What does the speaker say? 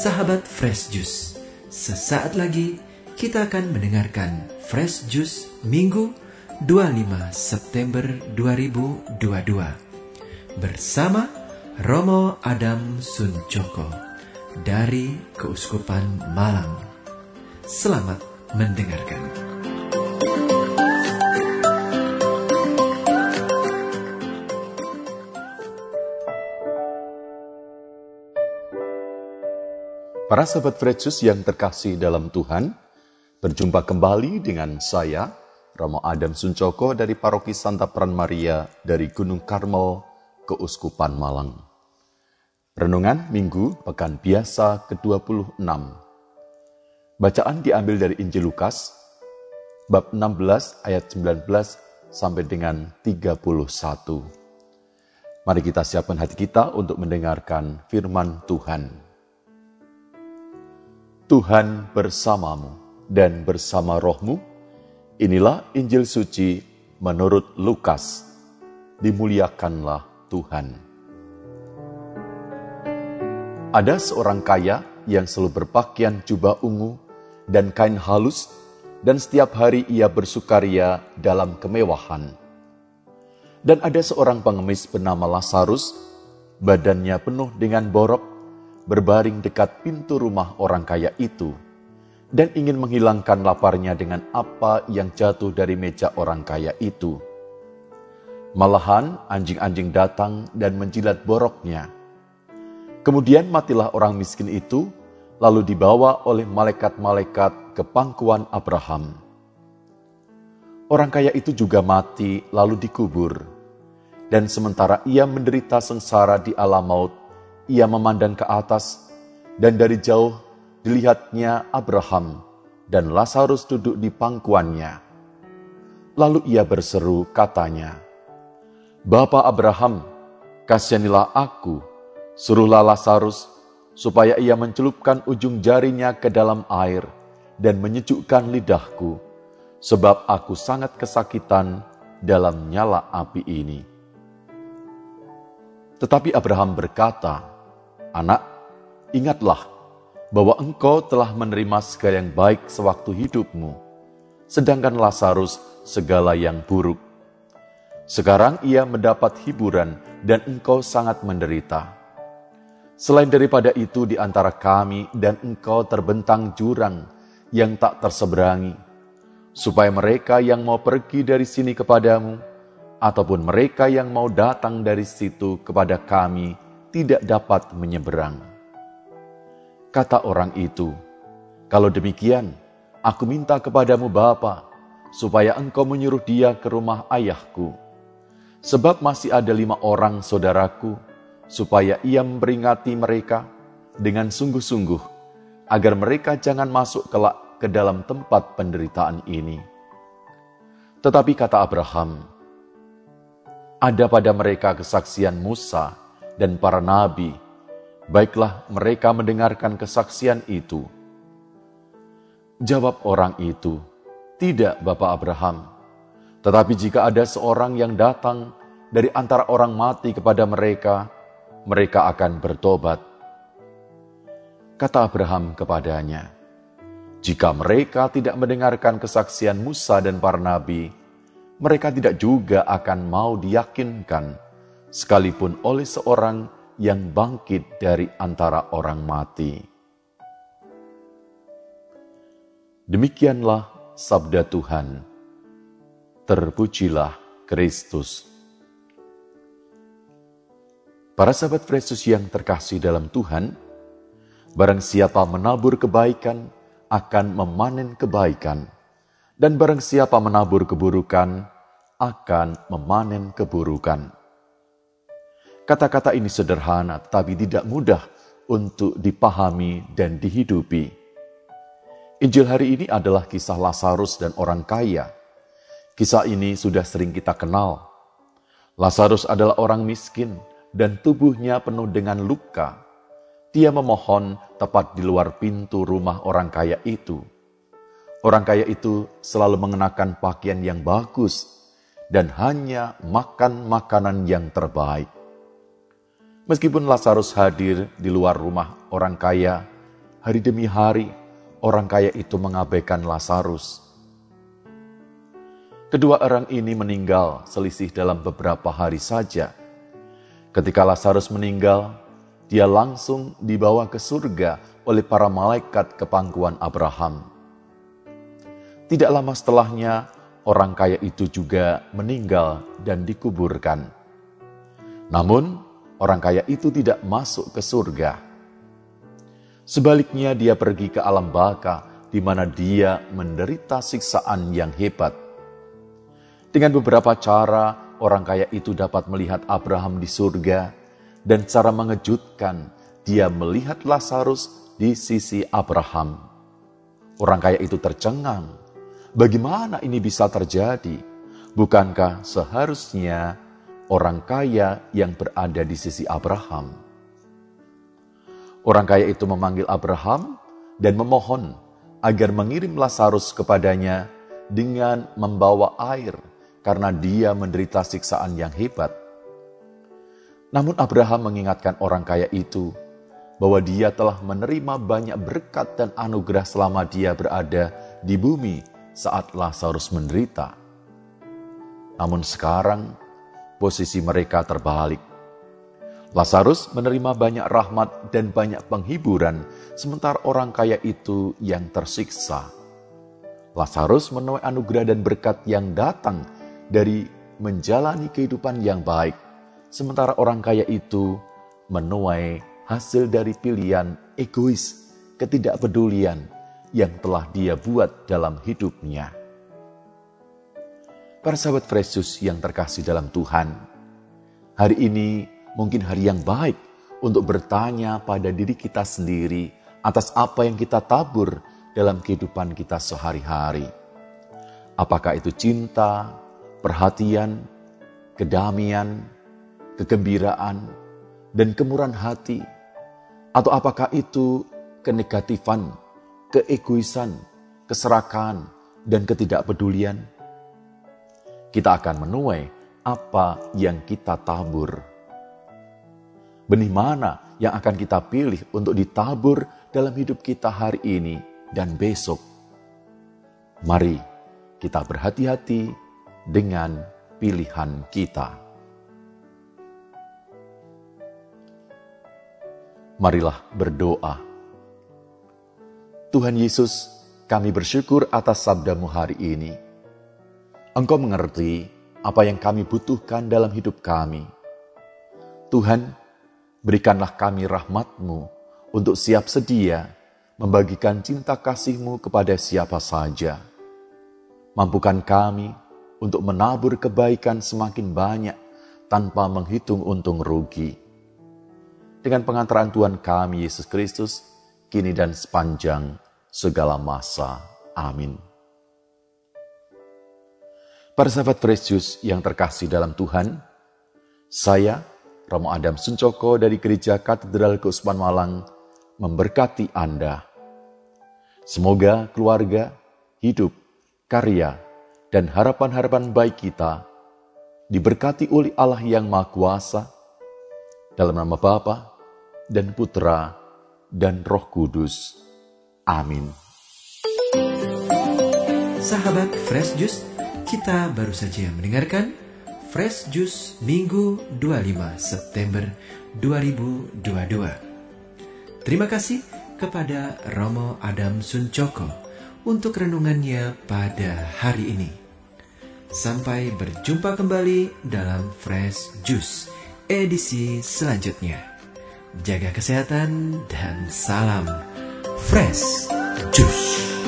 Sahabat Fresh Juice, sesaat lagi kita akan mendengarkan Fresh Juice Minggu 25 September 2022 bersama Romo Adam Suncoko dari Keuskupan Malang. Selamat mendengarkan. Para sahabat Frecus yang terkasih dalam Tuhan, berjumpa kembali dengan saya, Romo Adam Suncoko dari Paroki Santa Peran Maria dari Gunung Karmel, Keuskupan Malang. Renungan Minggu Pekan Biasa ke-26. Bacaan diambil dari Injil Lukas, bab 16 ayat 19 sampai dengan 31. Mari kita siapkan hati kita untuk mendengarkan firman Tuhan. Tuhan bersamamu dan bersama rohmu. Inilah Injil suci menurut Lukas. Dimuliakanlah Tuhan. Ada seorang kaya yang selalu berpakaian jubah ungu dan kain halus dan setiap hari ia bersukaria dalam kemewahan. Dan ada seorang pengemis bernama Lazarus, badannya penuh dengan borok berbaring dekat pintu rumah orang kaya itu dan ingin menghilangkan laparnya dengan apa yang jatuh dari meja orang kaya itu. Malahan anjing-anjing datang dan menjilat boroknya. Kemudian matilah orang miskin itu, lalu dibawa oleh malaikat-malaikat ke pangkuan Abraham. Orang kaya itu juga mati lalu dikubur. Dan sementara ia menderita sengsara di alam maut, ia memandang ke atas, dan dari jauh dilihatnya Abraham dan Lazarus duduk di pangkuannya. Lalu ia berseru, katanya, Bapa Abraham, kasihanilah aku, suruhlah Lazarus, supaya ia mencelupkan ujung jarinya ke dalam air dan menyejukkan lidahku, sebab aku sangat kesakitan dalam nyala api ini. Tetapi Abraham berkata, Anak, ingatlah bahwa engkau telah menerima segala yang baik sewaktu hidupmu, sedangkan Lazarus segala yang buruk. Sekarang ia mendapat hiburan dan engkau sangat menderita. Selain daripada itu di antara kami dan engkau terbentang jurang yang tak terseberangi, supaya mereka yang mau pergi dari sini kepadamu, ataupun mereka yang mau datang dari situ kepada kami, tidak dapat menyeberang. Kata orang itu, "Kalau demikian, aku minta kepadamu Bapa, supaya engkau menyuruh dia ke rumah ayahku. Sebab masih ada lima orang saudaraku, supaya ia memperingati mereka dengan sungguh-sungguh, agar mereka jangan masuk kelak ke dalam tempat penderitaan ini." Tetapi kata Abraham, "Ada pada mereka kesaksian Musa dan para nabi, baiklah mereka mendengarkan kesaksian itu. Jawab orang itu, tidak Bapak Abraham, tetapi jika ada seorang yang datang dari antara orang mati kepada mereka, mereka akan bertobat. Kata Abraham kepadanya, jika mereka tidak mendengarkan kesaksian Musa dan para nabi, mereka tidak juga akan mau diyakinkan sekalipun oleh seorang yang bangkit dari antara orang mati. Demikianlah sabda Tuhan. Terpujilah Kristus. Para sahabat Yesus yang terkasih dalam Tuhan, barang siapa menabur kebaikan akan memanen kebaikan, dan barang siapa menabur keburukan akan memanen keburukan. Kata-kata ini sederhana tetapi tidak mudah untuk dipahami dan dihidupi. Injil hari ini adalah kisah Lazarus dan orang kaya. Kisah ini sudah sering kita kenal. Lazarus adalah orang miskin dan tubuhnya penuh dengan luka. Dia memohon tepat di luar pintu rumah orang kaya itu. Orang kaya itu selalu mengenakan pakaian yang bagus dan hanya makan makanan yang terbaik. Meskipun Lazarus hadir di luar rumah orang kaya hari demi hari orang kaya itu mengabaikan Lazarus. Kedua orang ini meninggal selisih dalam beberapa hari saja. Ketika Lazarus meninggal, dia langsung dibawa ke surga oleh para malaikat ke pangkuan Abraham. Tidak lama setelahnya, orang kaya itu juga meninggal dan dikuburkan. Namun, orang kaya itu tidak masuk ke surga. Sebaliknya, dia pergi ke alam baka, di mana dia menderita siksaan yang hebat dengan beberapa cara, orang kaya itu dapat melihat Abraham di surga, dan cara mengejutkan, dia melihat Lazarus di sisi Abraham. Orang kaya itu tercengang. Bagaimana ini bisa terjadi? Bukankah seharusnya orang kaya yang berada di sisi Abraham? Orang kaya itu memanggil Abraham dan memohon agar mengirim Lazarus kepadanya dengan membawa air karena dia menderita siksaan yang hebat. Namun Abraham mengingatkan orang kaya itu bahwa dia telah menerima banyak berkat dan anugerah selama dia berada di bumi saat Lazarus menderita. Namun sekarang posisi mereka terbalik. Lazarus menerima banyak rahmat dan banyak penghiburan, sementara orang kaya itu yang tersiksa. Lazarus menuai anugerah dan berkat yang datang dari menjalani kehidupan yang baik, sementara orang kaya itu menuai hasil dari pilihan egois, ketidakpedulian yang telah dia buat dalam hidupnya. Para sahabat Yesus yang terkasih dalam Tuhan, hari ini mungkin hari yang baik untuk bertanya pada diri kita sendiri atas apa yang kita tabur dalam kehidupan kita sehari-hari. Apakah itu cinta, perhatian, kedamaian, kegembiraan, dan kemurahan hati? Atau apakah itu kenegatifan, keegoisan, keserakahan, dan ketidakpedulian? Kita akan menuai apa yang kita tabur. Benih mana yang akan kita pilih untuk ditabur dalam hidup kita hari ini dan besok? Mari kita berhati-hati dengan pilihan kita. Marilah berdoa. Tuhan Yesus, kami bersyukur atas sabdamu hari ini. Engkau mengerti apa yang kami butuhkan dalam hidup kami. Tuhan, berikanlah kami rahmatmu untuk siap sedia membagikan cinta kasihmu kepada siapa saja. Mampukan kami untuk menabur kebaikan semakin banyak tanpa menghitung untung rugi. Dengan pengantaran Tuhan kami Yesus Kristus, kini dan sepanjang segala masa. Amin. Para sahabat Precious yang terkasih dalam Tuhan, saya, Romo Adam Suncoko dari Gereja Katedral Keusman Malang, memberkati Anda. Semoga keluarga, hidup, karya, dan harapan-harapan baik kita diberkati oleh Allah yang Maha Kuasa dalam nama Bapa dan Putra dan Roh Kudus. Amin. Sahabat Fresh Juice, kita baru saja mendengarkan Fresh Juice Minggu 25 September 2022. Terima kasih kepada Romo Adam Suncoko untuk renungannya pada hari ini. Sampai berjumpa kembali dalam Fresh Juice edisi selanjutnya. Jaga kesehatan dan salam Fresh Juice.